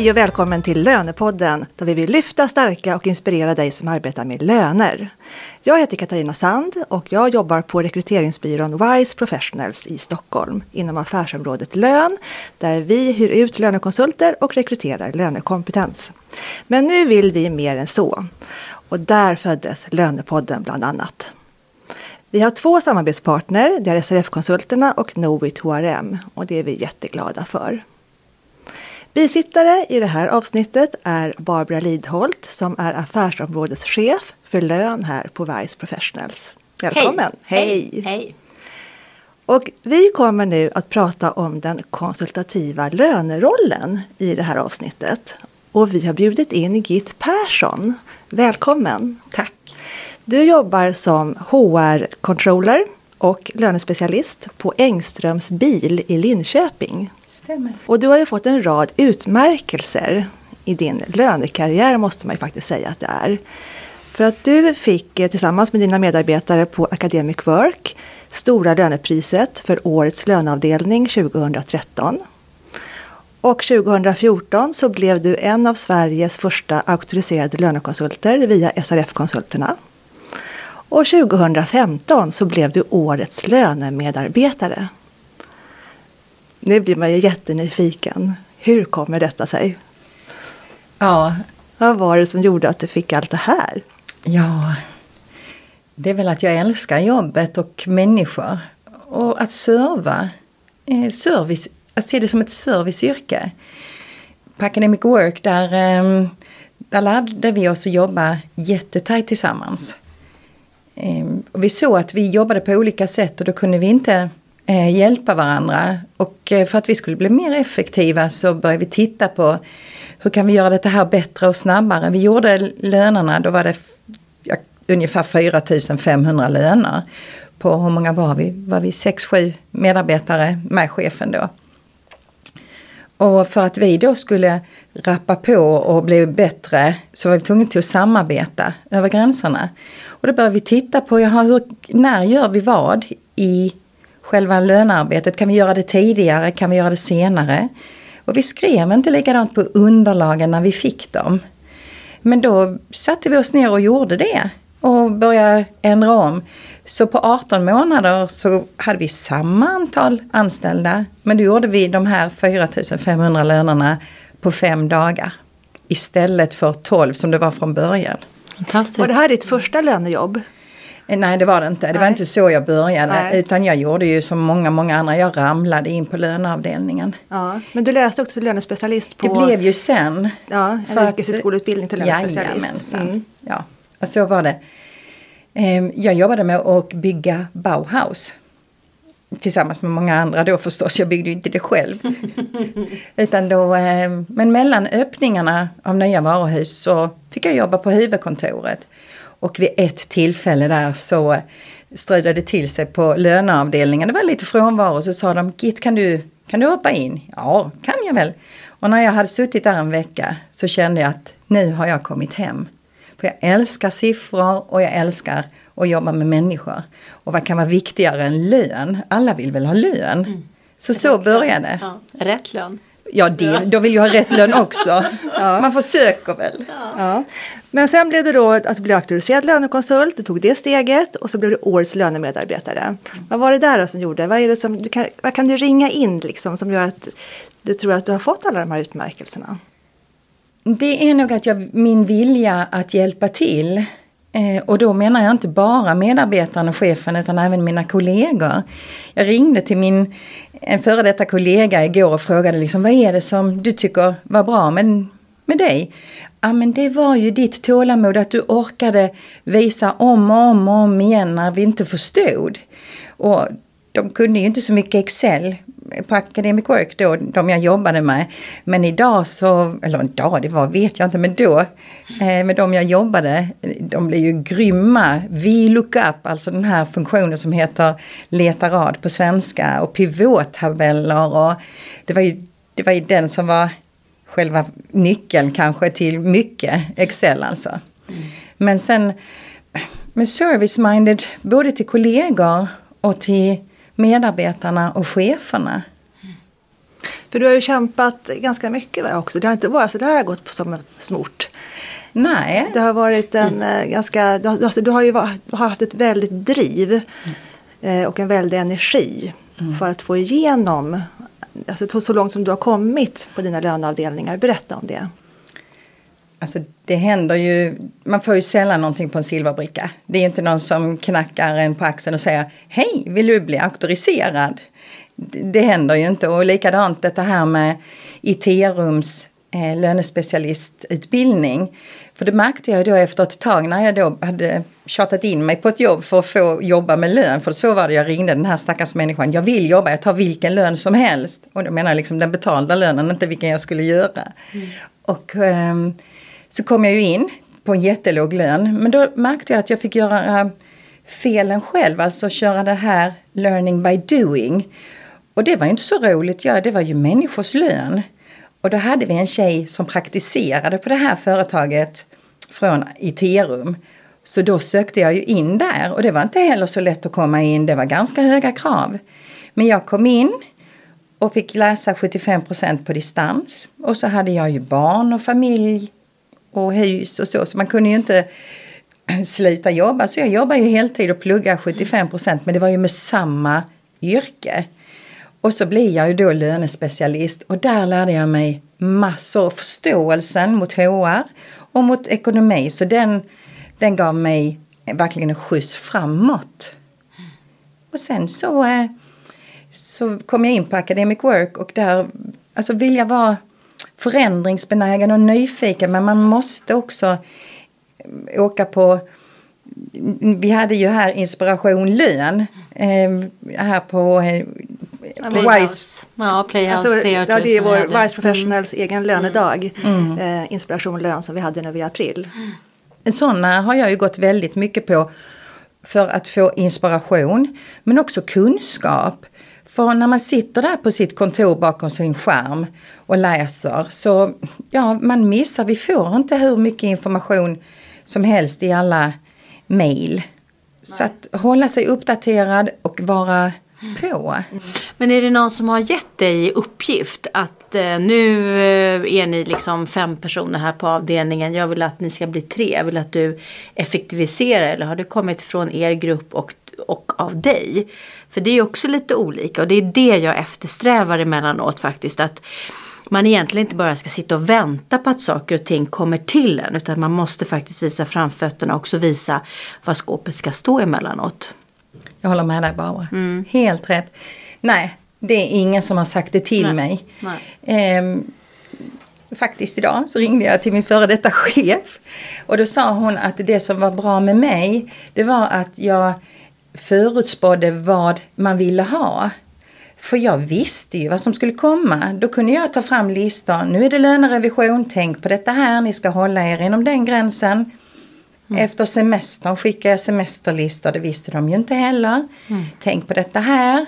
Hej och välkommen till Lönepodden där vi vill lyfta, stärka och inspirera dig som arbetar med löner. Jag heter Katarina Sand och jag jobbar på rekryteringsbyrån Wise Professionals i Stockholm inom affärsområdet lön där vi hyr ut lönekonsulter och rekryterar lönekompetens. Men nu vill vi mer än så och där föddes Lönepodden bland annat. Vi har två samarbetspartner, det är SRF-konsulterna och Knowit HRM och det är vi jätteglada för. Bisittare i det här avsnittet är Barbara Lidholt som är affärsområdeschef för lön här på Vice Professionals. Välkommen! Hej. Hej. Hej! Och vi kommer nu att prata om den konsultativa lönerollen i det här avsnittet. Och vi har bjudit in Git Persson. Välkommen! Tack! Du jobbar som HR-controller och lönespecialist på Engströms bil i Linköping. Stämmer. Och du har ju fått en rad utmärkelser i din lönekarriär måste man ju faktiskt säga att det är. För att du fick eh, tillsammans med dina medarbetare på Academic Work Stora lönepriset för årets löneavdelning 2013. Och 2014 så blev du en av Sveriges första auktoriserade lönekonsulter via SRF-konsulterna. Och 2015 så blev du årets lönemedarbetare. Nu blir man ju jättenyfiken. Hur kommer detta sig? Ja. Vad var det som gjorde att du fick allt det här? Ja, det är väl att jag älskar jobbet och människor. Och att serva. Eh, service, att se det som ett serviceyrke. På Academic Work där, eh, där lärde vi oss att jobba jättetajt tillsammans. Eh, och vi såg att vi jobbade på olika sätt och då kunde vi inte eh, hjälpa varandra. Och eh, för att vi skulle bli mer effektiva så började vi titta på hur kan vi göra det här bättre och snabbare. Vi gjorde lönerna, då var det ja, ungefär 4500 löner. På hur många var vi? Var vi 6-7 medarbetare med chefen då. Och för att vi då skulle rappa på och bli bättre så var vi tvungna till att samarbeta över gränserna. Och då började vi titta på, jaha, hur, när gör vi vad i själva lönearbetet? Kan vi göra det tidigare? Kan vi göra det senare? Och vi skrev inte likadant på underlagen när vi fick dem. Men då satte vi oss ner och gjorde det och började ändra om. Så på 18 månader så hade vi samma antal anställda men då gjorde vi de här 4500 lönerna på fem dagar. Istället för 12 som det var från början. Fantastiskt. Var det här ditt första lönejobb? Eh, nej det var det inte. Det var inte så jag började. Nej. Utan jag gjorde ju som många, många andra. Jag ramlade in på löneavdelningen. Ja, men du läste också till lönespecialist på... Det blev ju sen. Ja, en yrkeshögskoleutbildning till lönespecialist. Mm. Ja, och så var det. Ehm, jag jobbade med att bygga Bauhaus. Tillsammans med många andra då förstås, jag byggde ju inte det själv. Utan då, ehm, men mellan öppningarna av nya varuhus så fick jag jobba på huvudkontoret. Och vid ett tillfälle där så strödde det till sig på löneavdelningen. Det var lite frånvaro så sa de Git kan du, kan du hoppa in? Ja, kan jag väl. Och när jag hade suttit där en vecka så kände jag att nu har jag kommit hem. För jag älskar siffror och jag älskar att jobba med människor. Och vad kan vara viktigare än lön? Alla vill väl ha lön? Mm. Så rätt så började det. Ja, rätt lön. Ja, det, då vill jag ha rätt lön också. Ja. Man försöker väl. Ja. ja. Men sen blev det då att du blev auktoriserad lönekonsult, du tog det steget och så blev du årets lönemedarbetare. Mm. Vad var det där som gjorde? Vad, är det som, du kan, vad kan du ringa in liksom som gör att du tror att du har fått alla de här utmärkelserna? Det är nog att jag, min vilja att hjälpa till. Eh, och då menar jag inte bara medarbetaren och chefen utan även mina kollegor. Jag ringde till min en före detta kollega igår och frågade liksom vad är det som du tycker var bra med, med dig? Ja men det var ju ditt tålamod att du orkade visa om och om och om igen när vi inte förstod. Och de kunde ju inte så mycket Excel på Academic Work då, de jag jobbade med. Men idag så, eller idag, det var vet jag inte, men då, eh, med de jag jobbade, de blev ju grymma. VLOOKUP, alltså den här funktionen som heter leta rad på svenska och pivottabeller och det var ju, det var ju den som var själva nyckeln kanske till mycket Excel alltså. Mm. Men sen med service-minded både till kollegor och till medarbetarna och cheferna. För du har ju kämpat ganska mycket va, också. Det har inte varit så där gått som smort. Nej. Det har varit en mm. ganska, du, alltså, du har ju har haft ett väldigt driv mm. och en väldig energi mm. för att få igenom, alltså så långt som du har kommit på dina löneavdelningar. Berätta om det. Alltså det händer ju, man får ju sällan någonting på en silverbricka. Det är ju inte någon som knackar en på axeln och säger Hej, vill du bli auktoriserad? Det, det händer ju inte och likadant detta här med IT-rums eh, lönespecialistutbildning. För det märkte jag då efter ett tag när jag då hade tjatat in mig på ett jobb för att få jobba med lön. För så var det, jag ringde den här stackars människan. Jag vill jobba, jag tar vilken lön som helst. Och då menar jag liksom den betalda lönen, inte vilken jag skulle göra. Mm. Och um, så kom jag ju in på en jättelåg lön. Men då märkte jag att jag fick göra felen själv, alltså köra det här learning by doing. Och det var ju inte så roligt, ja det var ju människors lön. Och då hade vi en tjej som praktiserade på det här företaget från IT-rum. Så då sökte jag ju in där och det var inte heller så lätt att komma in, det var ganska höga krav. Men jag kom in och fick läsa 75% på distans. Och så hade jag ju barn och familj och hus och så. Så man kunde ju inte sluta jobba. Så jag jobbade ju heltid och pluggade 75 procent. Men det var ju med samma yrke. Och så blir jag ju då lönespecialist och där lärde jag mig massor. Förståelsen mot HR och mot ekonomi. Så den, den gav mig verkligen en skjuts framåt. Och sen så, eh, så kom jag in på Academic Work och där alltså vill jag vara förändringsbenägen och nyfiken men man måste också åka på vi hade ju här Inspiration Lön eh, här på, eh, på Wise. Ja, Playhouse alltså, Theater. Ja, det är vår Wise Professionals mm. egen lönedag. Mm. Eh, Inspiration Lön som vi hade nu i april. Mm. Sådana har jag ju gått väldigt mycket på för att få inspiration men också kunskap. För när man sitter där på sitt kontor bakom sin skärm och läser så ja, man missar, vi får inte hur mycket information som helst i alla mejl. Så att hålla sig uppdaterad och vara på. Mm. Men är det någon som har gett dig uppgift att eh, nu eh, är ni liksom fem personer här på avdelningen. Jag vill att ni ska bli tre. Jag vill att du effektiviserar. Eller har det kommit från er grupp och och av dig. För det är också lite olika och det är det jag eftersträvar emellanåt faktiskt. Att man egentligen inte bara ska sitta och vänta på att saker och ting kommer till en. Utan man måste faktiskt visa framfötterna och också visa var skåpet ska stå emellanåt. Jag håller med dig Barbara. Mm. Helt rätt. Nej, det är ingen som har sagt det till Nej. mig. Nej. Ehm, faktiskt idag så ringde jag till min före detta chef. Och då sa hon att det som var bra med mig det var att jag förutspådde vad man ville ha. För jag visste ju vad som skulle komma. Då kunde jag ta fram listor. Nu är det lönerevision, tänk på detta här, ni ska hålla er inom den gränsen. Mm. Efter semestern skickade jag semesterlistor, det visste de ju inte heller. Mm. Tänk på detta här.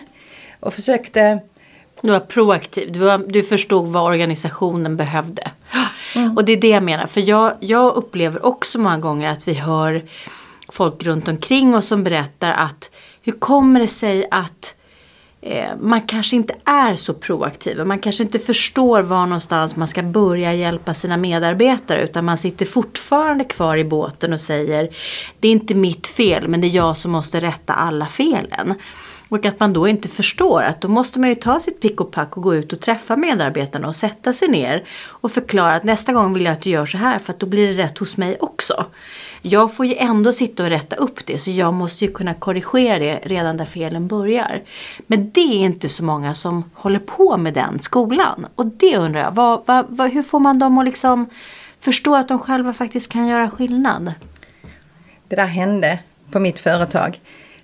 Och försökte... Du var proaktiv, du, var, du förstod vad organisationen behövde. Mm. Och det är det jag menar, för jag, jag upplever också många gånger att vi hör folk runt omkring oss som berättar att hur kommer det sig att eh, man kanske inte är så proaktiv. Man kanske inte förstår var någonstans man ska börja hjälpa sina medarbetare. Utan man sitter fortfarande kvar i båten och säger det är inte mitt fel men det är jag som måste rätta alla felen. Och att man då inte förstår att då måste man ju ta sitt pick och pack och gå ut och träffa medarbetarna och sätta sig ner och förklara att nästa gång vill jag att du gör så här för att då blir det rätt hos mig också. Jag får ju ändå sitta och rätta upp det så jag måste ju kunna korrigera det redan där felen börjar. Men det är inte så många som håller på med den skolan. Och det undrar jag, vad, vad, vad, hur får man dem att liksom förstå att de själva faktiskt kan göra skillnad? Det där hände på mitt företag.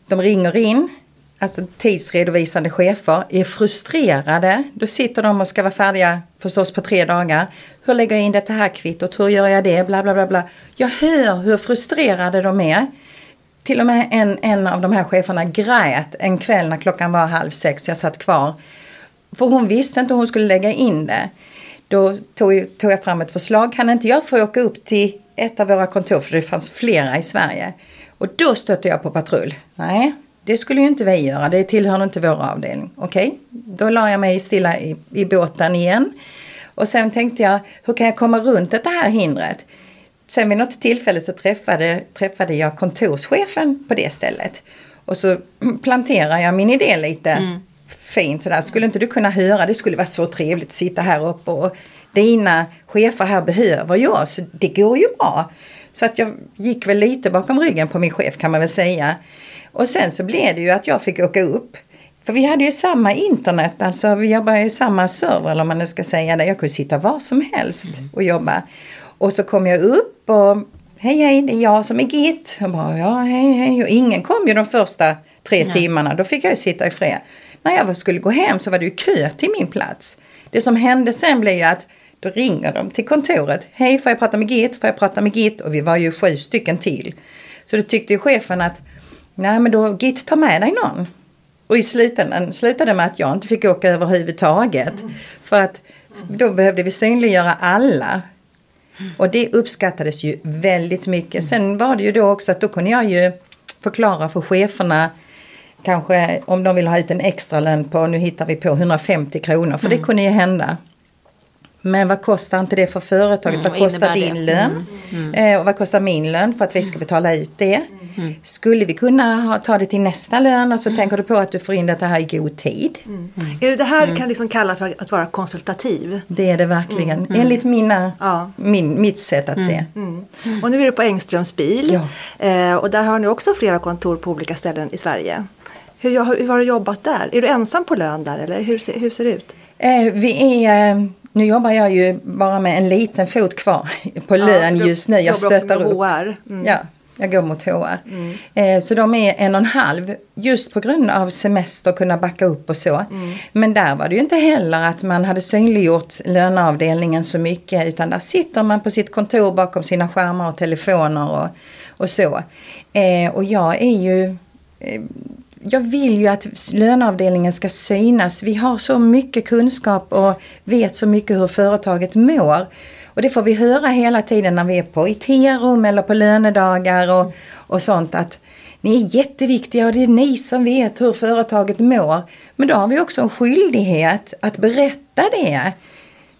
De ringer in alltså tidsredovisande chefer, är frustrerade. Då sitter de och ska vara färdiga förstås på tre dagar. Hur lägger jag in det här kvittot? Hur gör jag det? Bla bla bla bla. Jag hör hur frustrerade de är. Till och med en, en av de här cheferna grät en kväll när klockan var halv sex. Jag satt kvar. För hon visste inte hur hon skulle lägga in det. Då tog, tog jag fram ett förslag. Kan inte jag få åka upp till ett av våra kontor? För det fanns flera i Sverige. Och då stötte jag på patrull. Nej, det skulle ju inte vi göra, det tillhör inte vår avdelning. Okej, okay. då la jag mig stilla i, i båten igen. Och sen tänkte jag, hur kan jag komma runt det här hindret? Sen vid något tillfälle så träffade, träffade jag kontorschefen på det stället. Och så planterade jag min idé lite mm. fint sådär. Skulle inte du kunna höra, det skulle vara så trevligt att sitta här uppe och dina chefer här behöver jag, så det går ju bra. Så att jag gick väl lite bakom ryggen på min chef kan man väl säga. Och sen så blev det ju att jag fick åka upp. För vi hade ju samma internet, alltså vi jobbade i samma server eller man ska säga där jag kunde sitta var som helst och jobba. Och så kom jag upp och hej hej det är jag som är Git. Och bara ja hej hej och ingen kom ju de första tre Nej. timmarna. Då fick jag ju sitta i fred. När jag skulle gå hem så var det ju kö till min plats. Det som hände sen blev ju att då ringer de till kontoret. Hej, får jag prata med Git? Får jag prata med Git? Och vi var ju sju stycken till. Så då tyckte ju chefen att nej men då Git ta med dig någon. Och i slutändan slutade med att jag inte fick åka överhuvudtaget. Mm. För att då behövde vi synliggöra alla. Och det uppskattades ju väldigt mycket. Sen var det ju då också att då kunde jag ju förklara för cheferna kanske om de vill ha ut en extra lön på, nu hittar vi på 150 kronor, för mm. det kunde ju hända. Men vad kostar inte det för företaget? Mm, vad kostar din det? lön? Mm, mm. Eh, och vad kostar min lön för att vi ska mm. betala ut det? Mm. Skulle vi kunna ha, ta det till nästa lön och så tänker du på att du får in det här i god tid? Är det det här kan liksom kalla för att vara konsultativ? Det är det verkligen. Enligt mina, ja. min, mitt sätt att se. Och nu är du på Engströms bil. Ja. Eh, och där har ni också flera kontor på olika ställen i Sverige. Hur, hur, har du jobbat där? Är du ensam på lön där eller hur, hur ser det ut? Eh, vi är eh, nu jobbar jag ju bara med en liten fot kvar på lön ja, just nu. Jag stöttar upp. Mm. Ja, jag går mot HR. Mm. Eh, så de är en och en halv just på grund av semester kunna backa upp och så. Mm. Men där var det ju inte heller att man hade synliggjort löneavdelningen så mycket utan där sitter man på sitt kontor bakom sina skärmar och telefoner och, och så. Eh, och jag är ju eh, jag vill ju att löneavdelningen ska synas. Vi har så mycket kunskap och vet så mycket hur företaget mår. Och det får vi höra hela tiden när vi är på IT-rum eller på lönedagar och, och sånt att ni är jätteviktiga och det är ni som vet hur företaget mår. Men då har vi också en skyldighet att berätta det.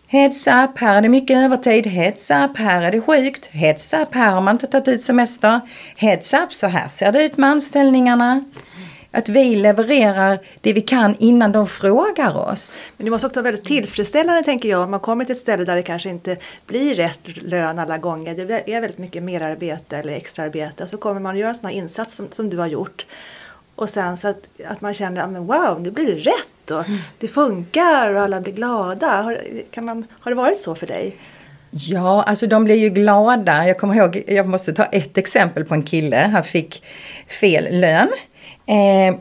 Heads up, här är det mycket övertid. Heads up, här är det sjukt. Heads up, här har man inte tagit ut semester. Heads up, så här ser det ut med anställningarna. Att vi levererar det vi kan innan de frågar oss. Men det måste också vara väldigt tillfredsställande tänker jag. Om man kommer till ett ställe där det kanske inte blir rätt lön alla gånger. Det är väldigt mycket merarbete eller extraarbete. Så kommer man att göra en sån här insats som, som du har gjort. Och sen så att, att man känner att wow, nu blir det rätt och mm. det funkar och alla blir glada. Har, kan man, har det varit så för dig? Ja, alltså de blir ju glada. Jag kommer ihåg, jag måste ta ett exempel på en kille. Han fick fel lön. Eh,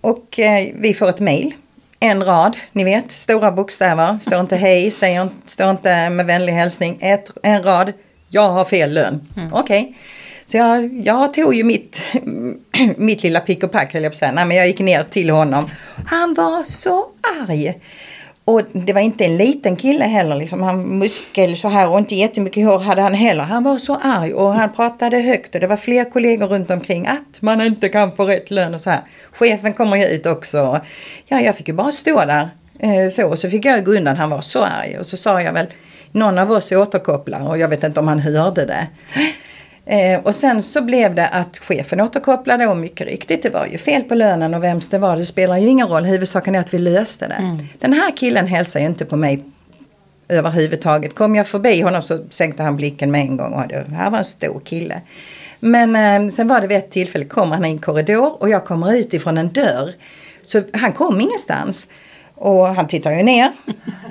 och eh, vi får ett mail. En rad, ni vet, stora bokstäver. Står inte hej, säger, står inte med vänlig hälsning. Ett, en rad, jag har fel lön. Mm. Okej. Okay. Så jag, jag tog ju mitt, mitt lilla pick och pack höll jag på att säga. Nej, men jag gick ner till honom. Han var så arg. Och det var inte en liten kille heller, liksom. han muskel så här och inte jättemycket hår hade han heller. Han var så arg och han pratade högt och det var fler kollegor runt omkring att man inte kan få rätt lön och så här. Chefen kommer ju ut också. Ja, jag fick ju bara stå där eh, så och så fick jag gå undan, han var så arg och så sa jag väl någon av oss återkopplar och jag vet inte om han hörde det. Eh, och sen så blev det att chefen återkopplade och mycket riktigt det var ju fel på lönen och vems det var det spelar ju ingen roll. Huvudsaken är att vi löste det. Mm. Den här killen hälsar ju inte på mig överhuvudtaget. Kom jag förbi honom så sänkte han blicken med en gång och det här var en stor kille. Men eh, sen var det vid ett tillfälle kommer han i en korridor och jag kommer ut ifrån en dörr. Så han kom ingenstans. Och han tittade ju ner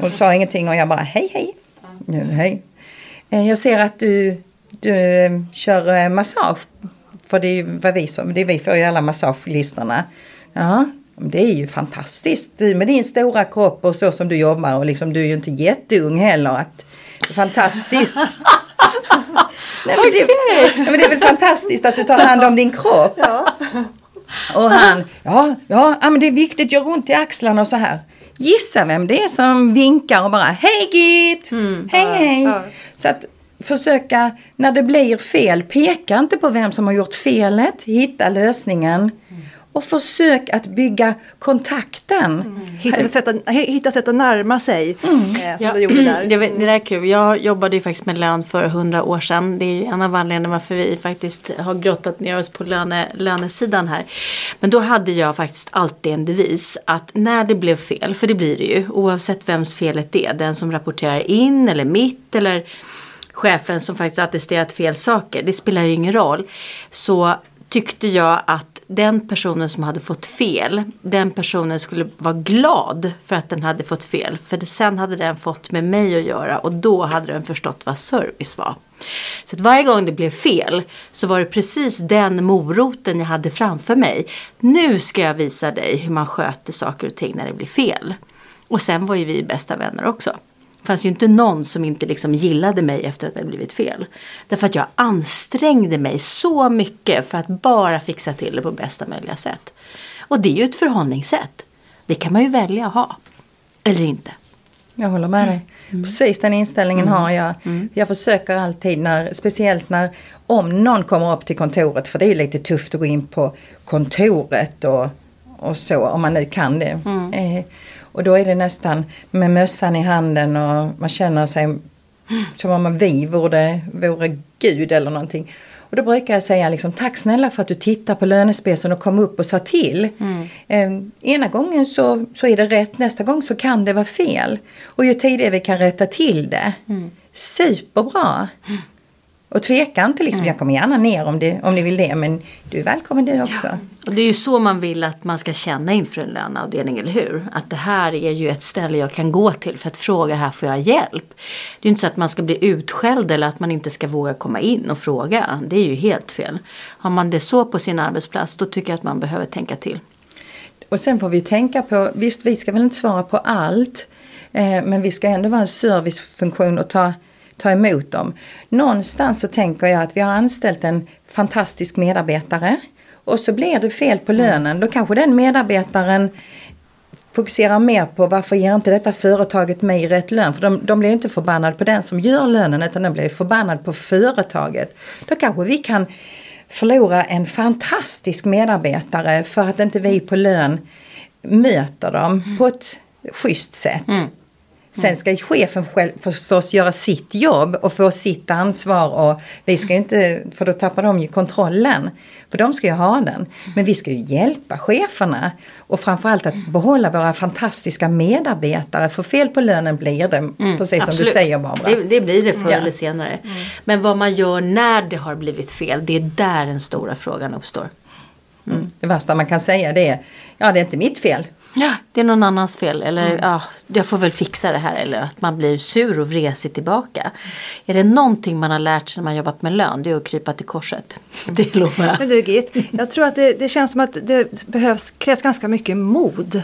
och sa ingenting och jag bara hej hej. Nu, hej. Eh, jag ser att du du eh, kör eh, massage. För det är vad vi som, det är vi får ju alla massagelistorna. Ja, det är ju fantastiskt. Du med din stora kropp och så som du jobbar och liksom du är ju inte jätteung heller. Att, fantastiskt. Nej, men, det, okay. men det är väl fantastiskt att du tar hand om din kropp. Ja. Och han, ja, ja, men det är viktigt, gör ont i axlarna och så här. Gissa vem det är som vinkar och bara hej Git! Mm, hej hej! Ja. Så att försöka, när det blir fel, peka inte på vem som har gjort felet, hitta lösningen. Och försök att bygga kontakten. Mm. Hitta, sätt att, hitta sätt att närma sig. Mm. Eh, som ja. du gjorde där. Det, det där är kul. Jag jobbade ju faktiskt med lön för hundra år sedan. Det är ju en av anledningarna varför vi faktiskt har grottat ner oss på löne, lönesidan här. Men då hade jag faktiskt alltid en devis att när det blev fel, för det blir det ju oavsett vems felet är. Den som rapporterar in eller mitt eller chefen som faktiskt attesterat fel saker. Det spelar ju ingen roll. Så tyckte jag att den personen som hade fått fel, den personen skulle vara glad för att den hade fått fel. För sen hade den fått med mig att göra och då hade den förstått vad service var. Så att varje gång det blev fel så var det precis den moroten jag hade framför mig. Nu ska jag visa dig hur man sköter saker och ting när det blir fel. Och sen var ju vi bästa vänner också. Det fanns ju inte någon som inte liksom gillade mig efter att det blivit fel. Därför att jag ansträngde mig så mycket för att bara fixa till det på bästa möjliga sätt. Och det är ju ett förhållningssätt. Det kan man ju välja att ha. Eller inte. Jag håller med dig. Mm. Precis den inställningen mm. har jag. Mm. Jag försöker alltid, när, speciellt när om någon kommer upp till kontoret, för det är lite tufft att gå in på kontoret och, och så, om man nu kan det. Mm. Eh, och då är det nästan med mössan i handen och man känner sig som om vi vore, vore Gud eller någonting. Och då brukar jag säga liksom, tack snälla för att du tittar på lönespecen och kom upp och sa till. Mm. Eh, ena gången så, så är det rätt, nästa gång så kan det vara fel. Och ju tidigare vi kan rätta till det, mm. superbra. Mm. Och tveka inte liksom, mm. jag kommer gärna ner om, det, om ni vill det men du är välkommen du också. Ja. Och det är ju så man vill att man ska känna inför en löneavdelning, eller hur? Att det här är ju ett ställe jag kan gå till för att fråga, här får jag hjälp? Det är ju inte så att man ska bli utskälld eller att man inte ska våga komma in och fråga. Det är ju helt fel. Har man det så på sin arbetsplats, då tycker jag att man behöver tänka till. Och sen får vi tänka på, visst vi ska väl inte svara på allt, eh, men vi ska ändå vara en servicefunktion och ta ta emot dem. Någonstans så tänker jag att vi har anställt en fantastisk medarbetare och så blir det fel på lönen. Då kanske den medarbetaren fokuserar mer på varför ger inte detta företaget mig rätt lön? För de, de blir inte förbannade på den som gör lönen utan de blir förbannade på företaget. Då kanske vi kan förlora en fantastisk medarbetare för att inte vi på lön möter dem på ett schysst sätt. Mm. Sen ska chefen själv förstås göra sitt jobb och få sitt ansvar och vi ska inte, för då tappar de ju kontrollen. För de ska ju ha den. Men vi ska ju hjälpa cheferna och framförallt att behålla våra fantastiska medarbetare. För fel på lönen blir det, mm, precis som du säger Barbara. Det, det blir det förr ja. eller senare. Mm. Men vad man gör när det har blivit fel, det är där den stora frågan uppstår. Mm. Det värsta man kan säga det är, ja det är inte mitt fel. Ja, det är någon annans fel. Eller mm. ja, jag får väl fixa det här. Eller att man blir sur och vresig tillbaka. Är det någonting man har lärt sig när man jobbat med lön. Det är att krypa till korset. Det lovar jag. Men du Git, jag tror att det, det känns som att det behövs, krävs ganska mycket mod.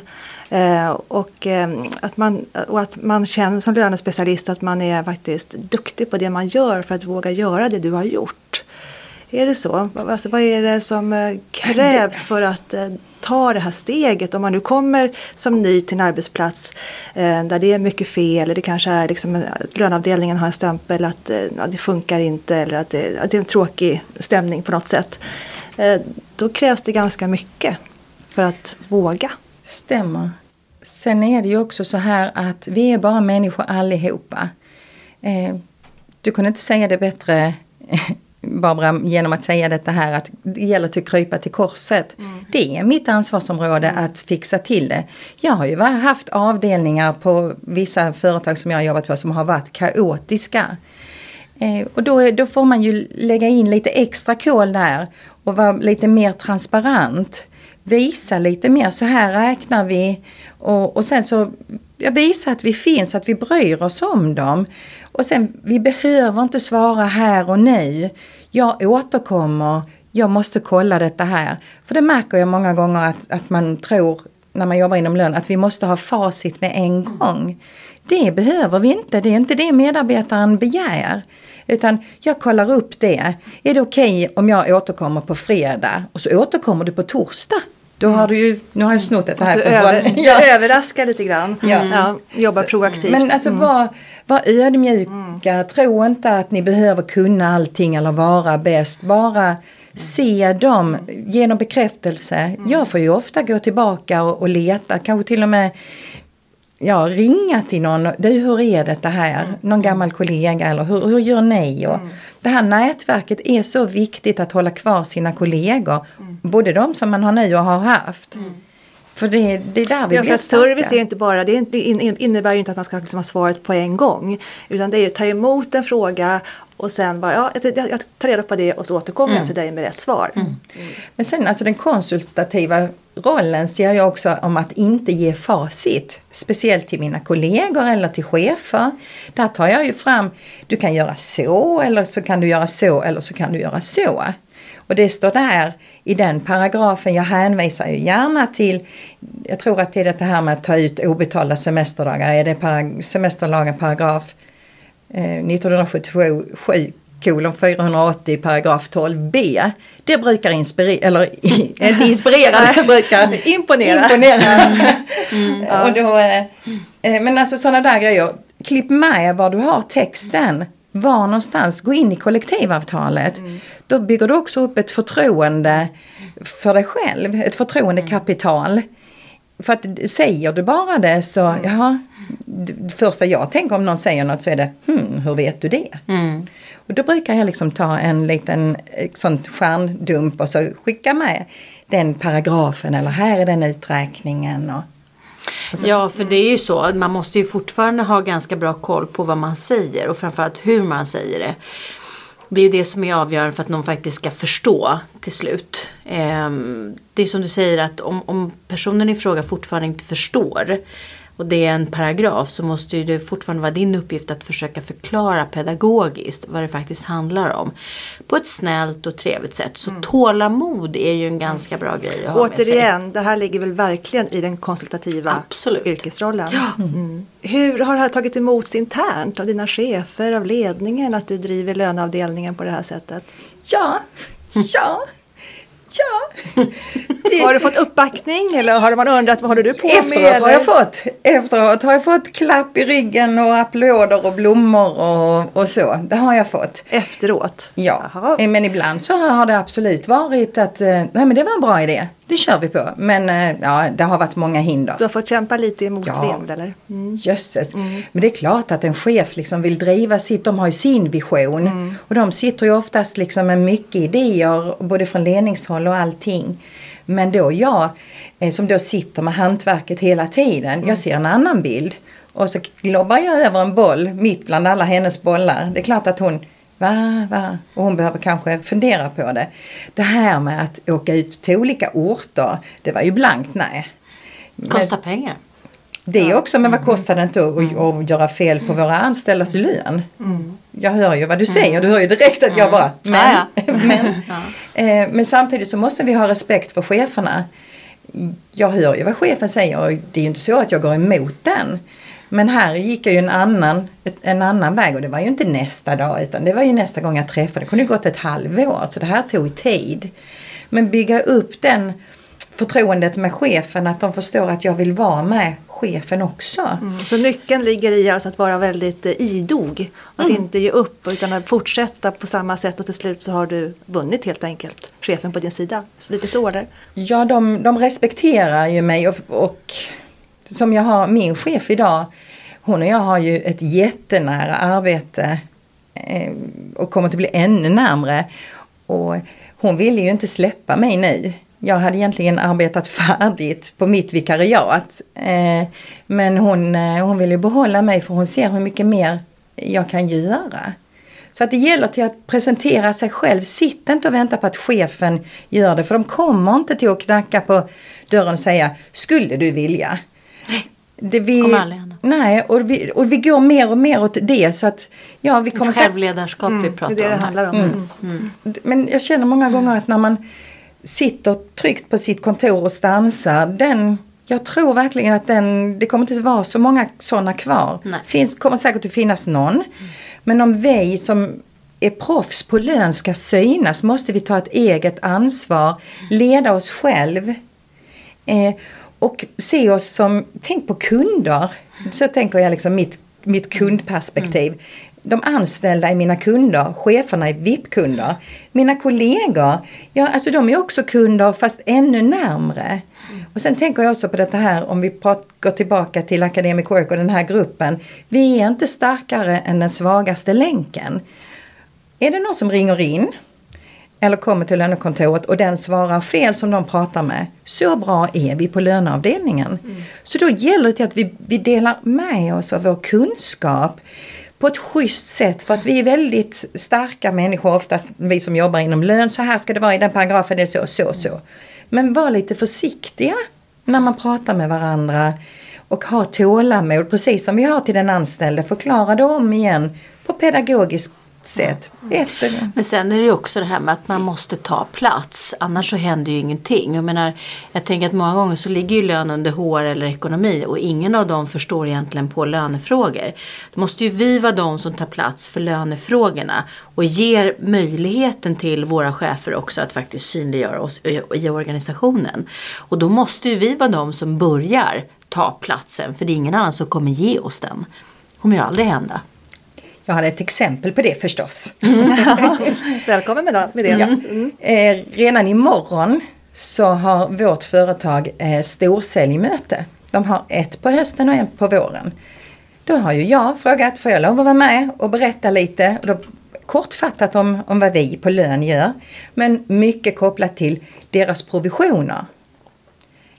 Eh, och, eh, att man, och att man känner som lönespecialist att man är faktiskt duktig på det man gör för att våga göra det du har gjort. Är det så? Alltså, vad är det som eh, krävs för att eh, ta det här steget om man nu kommer som ny till en arbetsplats eh, där det är mycket fel eller det kanske är liksom att löneavdelningen har en stämpel att eh, ja, det funkar inte eller att det, att det, är en tråkig stämning på något sätt. Eh, då krävs det ganska mycket för att våga. Stämmer. Sen är det ju också så här att vi är bara människor allihopa. Eh, du kunde inte säga det bättre Barbara, genom att säga detta här att det gäller att krypa till korset. Mm. Det är mitt ansvarsområde mm. att fixa till det. Jag har ju haft avdelningar på vissa företag som jag har jobbat på som har varit kaotiska. Eh, och då, då får man ju lägga in lite extra kol där och vara lite mer transparent. Visa lite mer, så här räknar vi. Och, och sen så ja, visa att vi finns, att vi bryr oss om dem. Och sen, vi behöver inte svara här och nu. Jag återkommer, jag måste kolla detta här. För det märker jag många gånger att, att man tror när man jobbar inom lön att vi måste ha facit med en gång. Det behöver vi inte, det är inte det medarbetaren begär. Utan jag kollar upp det. Är det okej okay om jag återkommer på fredag och så återkommer du på torsdag? Då har du ju, nu har jag snott det här. Du, över, ja. överraskar lite grann. Ja. Ja, jobba proaktivt. Men alltså mm. var, var ödmjuka. Mm. Tro inte att ni behöver kunna allting eller vara bäst. Bara Se dem, ge dem bekräftelse. Jag får ju ofta gå tillbaka och, och leta, kanske till och med ja, ringa till någon. Du, hur är detta här? Någon gammal kollega eller hur, hur gör ni? Och Det här nätverket är så viktigt att hålla kvar sina kollegor. Både de som man har nu och har haft. För det, det är där vi Ja, blir för service är inte bara, det, innebär ju inte att man ska liksom ha svaret på en gång. Utan det är ju att ta emot en fråga och sen bara, ja, jag, jag tar reda på det och så återkommer jag till dig med rätt svar. Men sen alltså den konsultativa rollen ser jag också om att inte ge facit. Speciellt till mina kollegor eller till chefer. Där tar jag ju fram, du kan göra så eller så kan du göra så eller så kan du göra så. Och det står där i den paragrafen, jag hänvisar ju gärna till, jag tror att det är det här med att ta ut obetalda semesterdagar, är det semesterlagen paragraf eh, 1977 kolon 480 paragraf 12b. Det brukar inspirera, eller inte inspirera, det brukar Imponera. imponera. Och då, eh, men alltså sådana där grejer. Klipp med var du har texten. Var någonstans, gå in i kollektivavtalet. Då bygger du också upp ett förtroende för dig själv, ett förtroendekapital. För att säger du bara det så, jaha, det första jag tänker om någon säger något så är det, hmm, hur vet du det? Och då brukar jag liksom ta en liten eh, sån stjärndump och så skicka med den paragrafen eller här är den uträkningen. Och, Ja, för det är ju så. Man måste ju fortfarande ha ganska bra koll på vad man säger och framförallt hur man säger det. Det är ju det som är avgörande för att någon faktiskt ska förstå till slut. Ehm, det är som du säger att om, om personen i fråga fortfarande inte förstår och det är en paragraf så måste ju det fortfarande vara din uppgift att försöka förklara pedagogiskt vad det faktiskt handlar om. På ett snällt och trevligt sätt. Så tålamod är ju en ganska bra grej att ha med sig. Återigen, det här ligger väl verkligen i den konsultativa Absolut. yrkesrollen. Mm. Hur har det här tagit emot internt av dina chefer, av ledningen, att du driver löneavdelningen på det här sättet? ja, ja, ja. Det- Har du fått uppbackning eller har man undrat vad håller du på med? Efteråt har jag fått, efteråt har jag fått klapp i ryggen och applåder och blommor och, och så. Det har jag fått. Efteråt? Ja, Jaha. men ibland så har det absolut varit att eh, nej men det var en bra idé. Det kör vi på. Men eh, ja, det har varit många hinder. Du har fått kämpa lite motvind Ja. eller? Mm. Jösses. Men det är klart att en chef liksom vill driva sitt, de har ju sin vision. Och de sitter ju oftast liksom med mycket idéer, både från ledningshåll och allting. Men då jag, eh, som då sitter med hantverket hela tiden, jag ser en annan bild. Och så lobbar jag över en boll mitt bland alla hennes bollar. Det är klart att hon Va, va? Och hon behöver kanske fundera på det. Det här med att åka ut till olika orter, det var ju blankt nej. Men- Kostar pengar. det också, men vad kostar det inte att, att göra fel på våra anställdas lön? Jag hör ju vad du säger, du hör ju direkt att jag bara, men, Ja, ja. men, eh, men samtidigt så måste vi ha respekt för cheferna. Jag hör ju vad chefen säger och det är ju inte så att jag går emot den. Men här gick jag ju en annan, en annan väg och det var ju inte nästa dag utan det var ju nästa gång jag träffade. Det kunde gått ett halvår så det här tog tid. Men bygga upp den förtroendet med chefen att de förstår att jag vill vara med chefen också. Mm. Så nyckeln ligger i alltså att vara väldigt eh, idog. Att Mm. inte ge upp utan att fortsätta på samma sätt och till slut så har du vunnit helt enkelt. Chefen på din sida. Så lite så eller? Ja, de, de respekterar ju mig och, och som jag har min chef idag, hon och jag har ju ett jättenära arbete eh, och kommer att bli ännu närmre. Och hon ville ju inte släppa mig nu. Jag hade egentligen arbetat färdigt på mitt vikariat. Eh, men hon, eh, hon vill ju behålla mig för hon ser hur mycket mer jag kan göra. Så att det gäller till att presentera sig själv. Sitt inte och vänta på att chefen gör det. För de kommer inte till att knacka på dörren och säga Skulle du vilja? Det vi, Kommer aldrig hända. Nej, och vi, och vi går mer och mer åt det. Så att ja, vi kommer Självledarskap vi Det pratar är det det om här. handlar om. Mm. men jag känner många gånger att när man sitter tryggt på sitt kontor och stansar, den, jag tror verkligen att den, det kommer inte att vara så många sådana kvar. Nej. Finns, kommer säkert att finnas någon. Men om vi som är proffs på lön ska synas måste vi ta ett eget ansvar, leda oss själv. Eh, och se oss som, tänk på kunder. Så tänker jag liksom mitt mitt kundperspektiv. De anställda är mina kunder, cheferna är VIP-kunder. Mina kollegor, ja alltså de är också kunder fast ännu närmre. Och sen tänker jag också på detta här om vi går tillbaka till Academic Work och den här gruppen. Vi är inte starkare än den svagaste länken. Är det någon som ringer in eller kommer till lönekontoret och den svarar fel som de pratar med. Så bra är vi på löneavdelningen. Mm. Så då gäller det att vi, vi delar med oss av vår kunskap på ett schysst sätt för att vi är väldigt starka människor, oftast vi som jobbar inom lön. Så här ska det vara i den paragrafen, det är så, så, så. Men var lite försiktiga när man pratar med varandra och ha tålamod, precis som vi har till den anställde. Förklara det om igen på pedagogiskt sätt. Mm. Men sen är det också det här med att man måste ta plats. Annars så händer ju ingenting. Jag menar, jag tänker att många gånger så ligger ju lön under HR eller ekonomi och ingen av dem förstår egentligen på lönefrågor. Då måste ju vi vara de som tar plats för lönefrågorna och ger möjligheten till våra chefer också att faktiskt synliggöra oss i organisationen. Och då måste ju vi vara de som börjar ta platsen för det är ingen annan som kommer ge oss den. Det kommer ju aldrig hända. Jag hade ett exempel på det förstås. Mm. Välkommen med det. Ja. Mm. Eh, redan imorgon så har vårt företag eh, storsäljmöte. De har ett på hösten och ett på våren. Då har ju jag frågat, får jag lov att vara med och berätta lite? Och då, kortfattat om, om vad vi på lön gör. Men mycket kopplat till deras provisioner.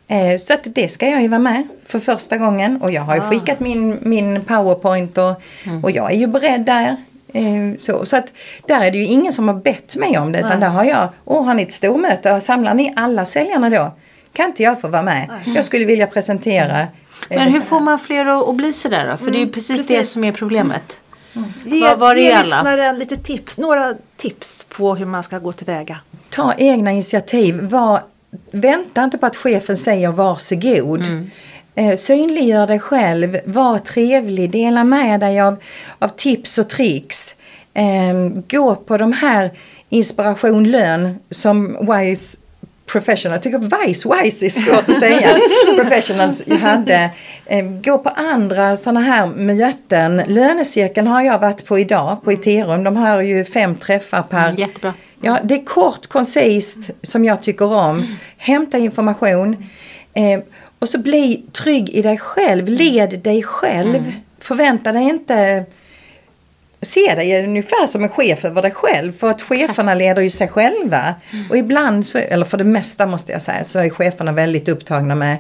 Eh, så att det ska jag ju vara med för första gången och jag har ju ah. skickat min, min powerpoint och, mm. och jag är ju beredd där. Eh, så, så att där är det ju ingen som har bett mig om det utan där har jag, åh har ni ett stormöte och samlar ni alla säljarna då? Kan inte jag få vara med? Mm. Jag skulle vilja presentera. Eh, Men hur får man fler att, bli sådär då? För mm, det är ju mm, precis, precis, det som är problemet. Mm. Ge, var det ge lyssnaren lite tips, några tips på hur man ska gå tillväga. Ta egna initiativ. Var vänta inte på att chefen säger varsågod. Mm. Eh, synliggör dig själv, var trevlig, dela med dig av, av tips och tricks. Eh, gå på de här inspiration lön som WISE professional, jag tycker Vice Wise är svårt att säga, professionals hade. Eh, gå på andra sådana här möten. Lönecirkeln har jag varit på idag på Iterum. De har ju fem träffar per. Jättebra. Ja, det är kort, koncist som jag tycker om. Hämta information. Eh, och så bli trygg i dig själv. Led dig själv. Mm. Förvänta dig inte se dig ungefär som en chef över dig själv. För att cheferna leder ju sig själva. Mm. Och ibland, så, eller för det mesta måste jag säga, så är cheferna väldigt upptagna med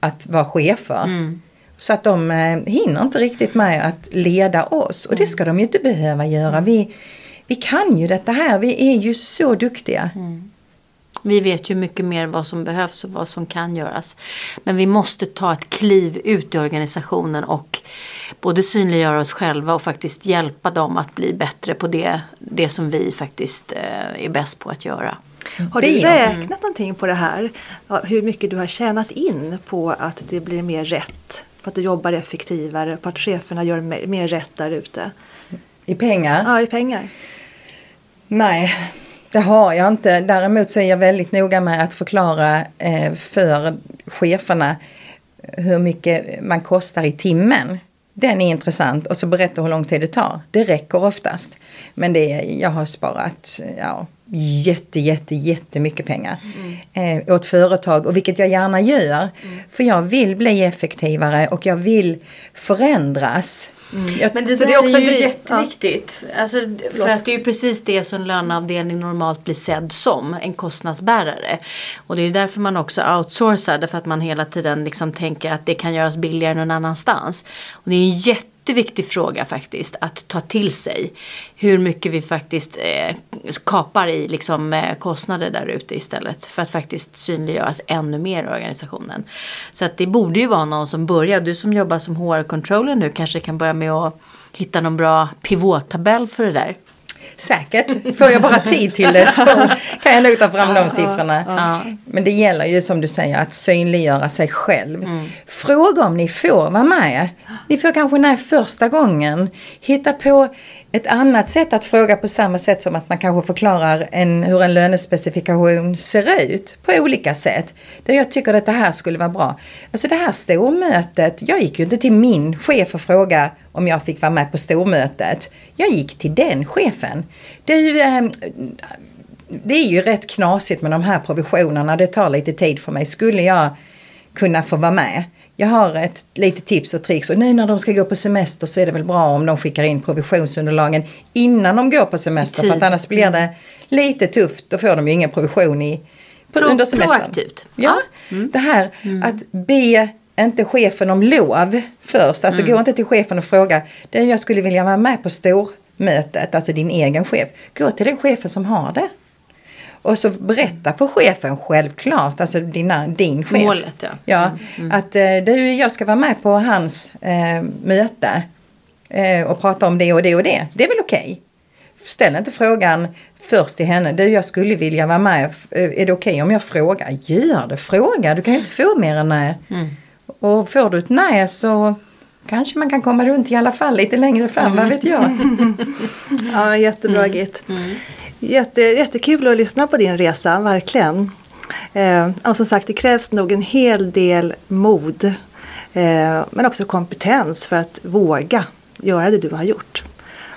att vara chefer. Mm. Så att de eh, hinner inte riktigt med att leda oss. Och det ska de ju inte behöva göra. Vi, vi kan ju detta här, vi är ju så duktiga. Mm. Vi vet ju mycket mer vad som behövs och vad som kan göras. Men vi måste ta ett kliv ut i organisationen och både synliggöra oss själva och faktiskt hjälpa dem att bli bättre på det, det som vi faktiskt eh, är bäst på att göra. Har du räknat mm. någonting på det här? Hur mycket du har tjänat in på att det blir mer rätt? På att du jobbar effektivare, på att cheferna gör mer, mer rätt där ute? I pengar? Ja, i pengar. Nej, det har jag inte. Däremot så är jag väldigt noga med att förklara eh, för cheferna hur mycket man kostar i timmen. Den är intressant och så berätta hur lång tid det tar. Det räcker oftast. Men det, jag har sparat ja, jätte, jätte, jättemycket pengar mm. eh, åt företag och vilket jag gärna gör. Mm. För jag vill bli effektivare och jag vill förändras. Mm. Men det, så det är också är ju jätteviktigt. Ja. Alltså, för att det är ju precis det som löneavdelning normalt blir sedd som, en kostnadsbärare. Och det är ju därför man också outsourcar, därför att man hela tiden liksom tänker att det kan göras billigare någon annanstans. Och det är en jätte jätteviktig fråga faktiskt att ta till sig. Hur mycket vi faktiskt eh, kapar i liksom, eh, kostnader där ute istället. För att faktiskt synliggöras ännu mer i organisationen. Så att det borde ju vara någon som börjar. Du som jobbar som HR-controller nu kanske kan börja med att hitta någon bra pivottabell för det där. Säkert, får jag bara tid till det så kan jag nog ta fram de siffrorna. Ja. Men det gäller ju som du säger att synliggöra sig själv. Mm. Fråga om ni får vara med. Ni får kanske när första gången hitta på ett annat sätt att fråga på samma sätt som att man kanske förklarar en, hur en lönespecifikation ser ut på olika sätt. Där jag tycker att det här skulle vara bra. Alltså det här stormötet, jag gick ju inte till min chef och frågade om jag fick vara med på stormötet. Jag gick till den chefen. Det är ju, eh, det är ju rätt knasigt med de här provisionerna. Det tar lite tid för mig. Skulle jag kunna få vara med? Jag har ett litet tips och tricks och nu när de ska gå på semester så är det väl bra om de skickar in provisionsunderlagen innan de går på semester för att annars blir det lite tufft. Då får de ju ingen provision i, på, Pro under semestern. Proaktivt. Ja, mm. det här mm. att be inte chefen om lov först. Alltså mm. gå inte till chefen och fråga. Det jag skulle vilja vara med på stormötet, alltså din egen chef. Gå till den chefen som har det. Och så berätta för chefen självklart, alltså dina, din chef. Målet ja. ja mm. mm. Att eh, du, jag ska vara med på hans eh, möte eh, och prata om det och det och det. Det är väl okej? Okay? Ställ inte frågan först till henne. Du, jag skulle vilja vara med. Eh, är det okej okay om jag frågar? Gör det, fråga. Du kan ju inte få mer än nej. Mm. Och får du ett nej så kanske man kan komma runt i alla fall lite längre fram, mm. vad vet jag. ja, jättebra mm. Git. Mm. Jätte, jättekul att lyssna på din resa, verkligen. Eh, och som sagt, det krävs nog en hel del mod eh, men också kompetens för att våga göra det du har gjort.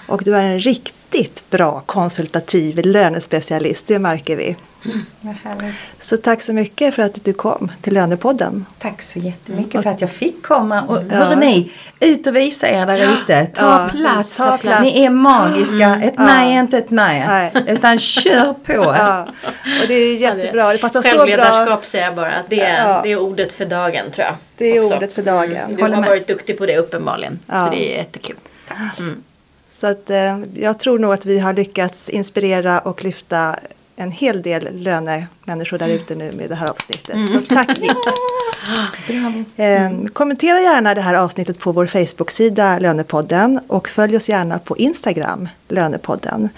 Och du är en riktigt bra konsultativ lönespecialist, det märker vi. Mm, så tack så mycket för att du kom till Lönepodden. Tack så jättemycket mm. för att jag fick komma. Och ja. hörni, ut och visa er där ute. Ta, ja, plats. ta plats. Ni är magiska. Mm. Ett nej är inte ett nej. nej. Utan kör på. Ja. Och det är jättebra. Det passar så bra. Självledarskap säger jag bara. Det är, det är ordet för dagen tror jag. Det är också. ordet för dagen. Mm. Du har med. varit duktig på det uppenbarligen. Så det är jättekul. Tack. Mm. Så att, eh, jag tror nog att vi har lyckats inspirera och lyfta en hel del lönemänniskor där ute nu med det här avsnittet. Mm. Så tack Git! eh, kommentera gärna det här avsnittet på vår Facebook-sida Lönepodden och följ oss gärna på Instagram, Lönepodden.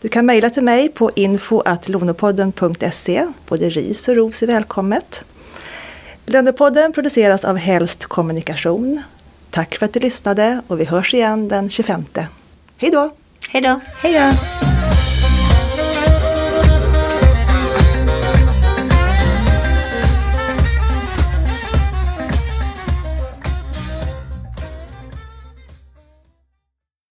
Du kan mejla till mig på info.lonopodden.se. Både ris och ros är välkommet. Lönepodden produceras av Helst Kommunikation. Tack för att du lyssnade och vi hörs igen den 25. Hej då! Hej då! Hej då!